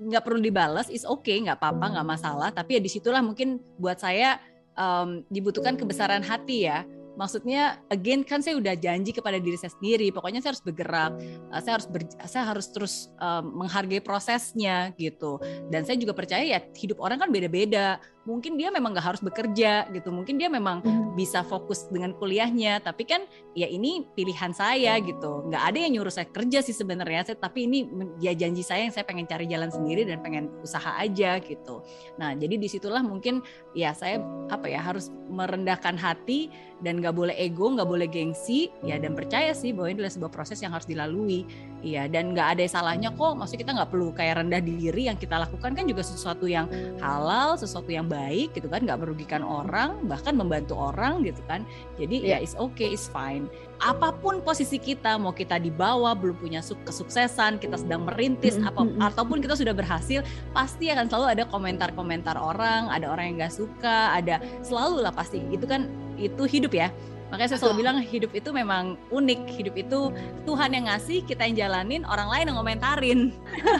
nggak perlu dibalas is okay, nggak apa-apa nggak masalah. Tapi ya di situlah mungkin buat saya um, dibutuhkan kebesaran hati ya maksudnya again kan saya udah janji kepada diri saya sendiri pokoknya saya harus bergerak uh, saya harus ber, saya harus terus um, menghargai prosesnya gitu. Dan saya juga percaya ya hidup orang kan beda-beda. Mungkin dia memang nggak harus bekerja gitu. Mungkin dia memang hmm. bisa fokus dengan kuliahnya tapi kan ya ini pilihan saya gitu. Nggak ada yang nyuruh saya kerja sih sebenarnya saya tapi ini ya janji saya yang saya pengen cari jalan sendiri dan pengen usaha aja gitu. Nah jadi di situlah mungkin ya saya apa ya harus merendahkan hati dan nggak boleh ego nggak boleh gengsi ya dan percaya sih bahwa ini adalah sebuah proses yang harus dilalui Iya, dan nggak ada salahnya kok. Maksudnya kita nggak perlu kayak rendah diri. Yang kita lakukan kan juga sesuatu yang halal, sesuatu yang baik, gitu kan. Nggak merugikan orang, bahkan membantu orang, gitu kan. Jadi yeah. ya it's okay, it's fine. Apa pun posisi kita, mau kita di bawah, belum punya kesuksesan, kita sedang merintis, apa, ataupun kita sudah berhasil, pasti akan selalu ada komentar-komentar orang, ada orang yang nggak suka, ada selalu lah pasti. Itu kan itu hidup ya Makanya saya selalu bilang hidup itu memang unik. Hidup itu Tuhan yang ngasih, kita yang jalanin, orang lain yang ngomentarin.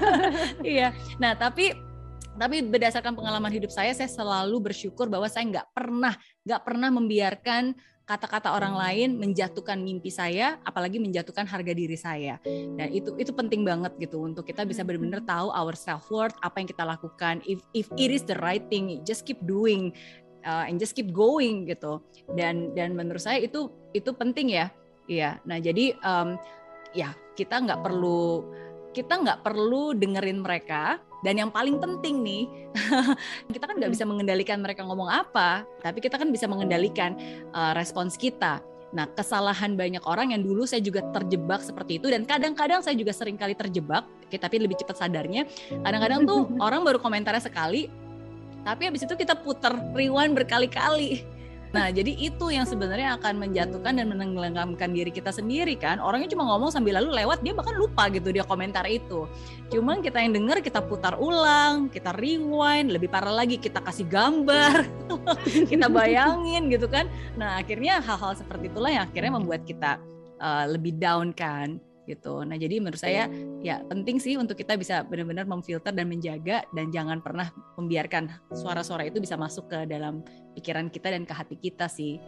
iya. Nah, tapi tapi berdasarkan pengalaman hidup saya, saya selalu bersyukur bahwa saya nggak pernah nggak pernah membiarkan kata-kata orang lain menjatuhkan mimpi saya, apalagi menjatuhkan harga diri saya. Dan itu itu penting banget gitu untuk kita bisa benar-benar tahu our self worth, apa yang kita lakukan. If if it is the right thing, just keep doing uh, and just keep going gitu. Dan dan menurut saya itu itu penting ya. Iya. Nah jadi um, ya kita nggak perlu kita nggak perlu dengerin mereka. Dan yang paling penting nih kita kan nggak bisa mengendalikan mereka ngomong apa tapi kita kan bisa mengendalikan uh, respons kita. Nah, kesalahan banyak orang yang dulu saya juga terjebak seperti itu dan kadang-kadang saya juga sering kali terjebak, tapi lebih cepat sadarnya. Kadang-kadang tuh orang baru komentarnya sekali, tapi habis itu kita putar rewind berkali-kali. Nah, jadi itu yang sebenarnya akan menjatuhkan dan menenggelamkan diri kita sendiri kan. Orangnya cuma ngomong sambil lalu lewat, dia bahkan lupa gitu dia komentar itu. Cuman kita yang denger, kita putar ulang, kita rewind, lebih parah lagi kita kasih gambar, kita bayangin gitu kan. Nah, akhirnya hal-hal seperti itulah yang akhirnya membuat kita uh, lebih down kan gitu. Nah, jadi menurut saya ya penting sih untuk kita bisa benar-benar memfilter dan menjaga dan jangan pernah membiarkan suara-suara itu bisa masuk ke dalam pikiran kita dan ke hati kita sih.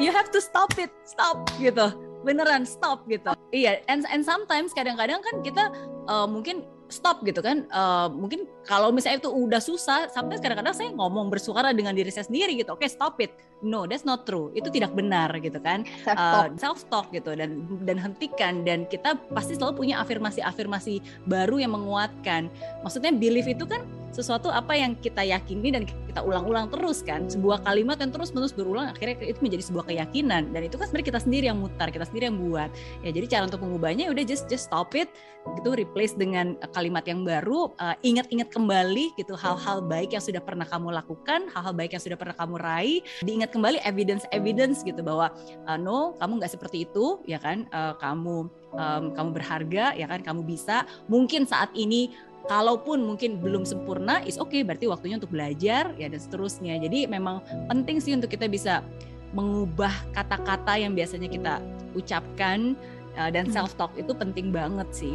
You have to stop it, stop gitu. Beneran stop gitu. Iya, and and sometimes kadang-kadang kan kita uh, mungkin stop gitu kan uh, mungkin kalau misalnya itu udah susah sampai kadang-kadang saya ngomong bersuara dengan diri saya sendiri gitu oke okay, stop it. No that's not true. Itu tidak benar gitu kan. Self talk, uh, self -talk gitu dan dan hentikan dan kita pasti selalu punya afirmasi-afirmasi baru yang menguatkan. Maksudnya belief itu kan sesuatu apa yang kita yakini dan kita ulang-ulang terus kan. Sebuah kalimat yang terus menerus berulang akhirnya itu menjadi sebuah keyakinan. Dan itu kan sebenarnya kita sendiri yang mutar kita sendiri yang buat. Ya jadi cara untuk mengubahnya ya udah just just stop it gitu replace dengan kalimat yang baru uh, ingat-ingat kembali gitu hal-hal baik yang sudah pernah kamu lakukan hal-hal baik yang sudah pernah kamu raih. Diingat kembali evidence evidence gitu bahwa uh, no kamu nggak seperti itu ya kan? Uh, kamu um, kamu berharga ya kan? Kamu bisa. Mungkin saat ini kalaupun mungkin belum sempurna is oke okay, berarti waktunya untuk belajar ya dan seterusnya jadi memang penting sih untuk kita bisa mengubah kata-kata yang biasanya kita ucapkan uh, dan hmm. self talk itu penting banget sih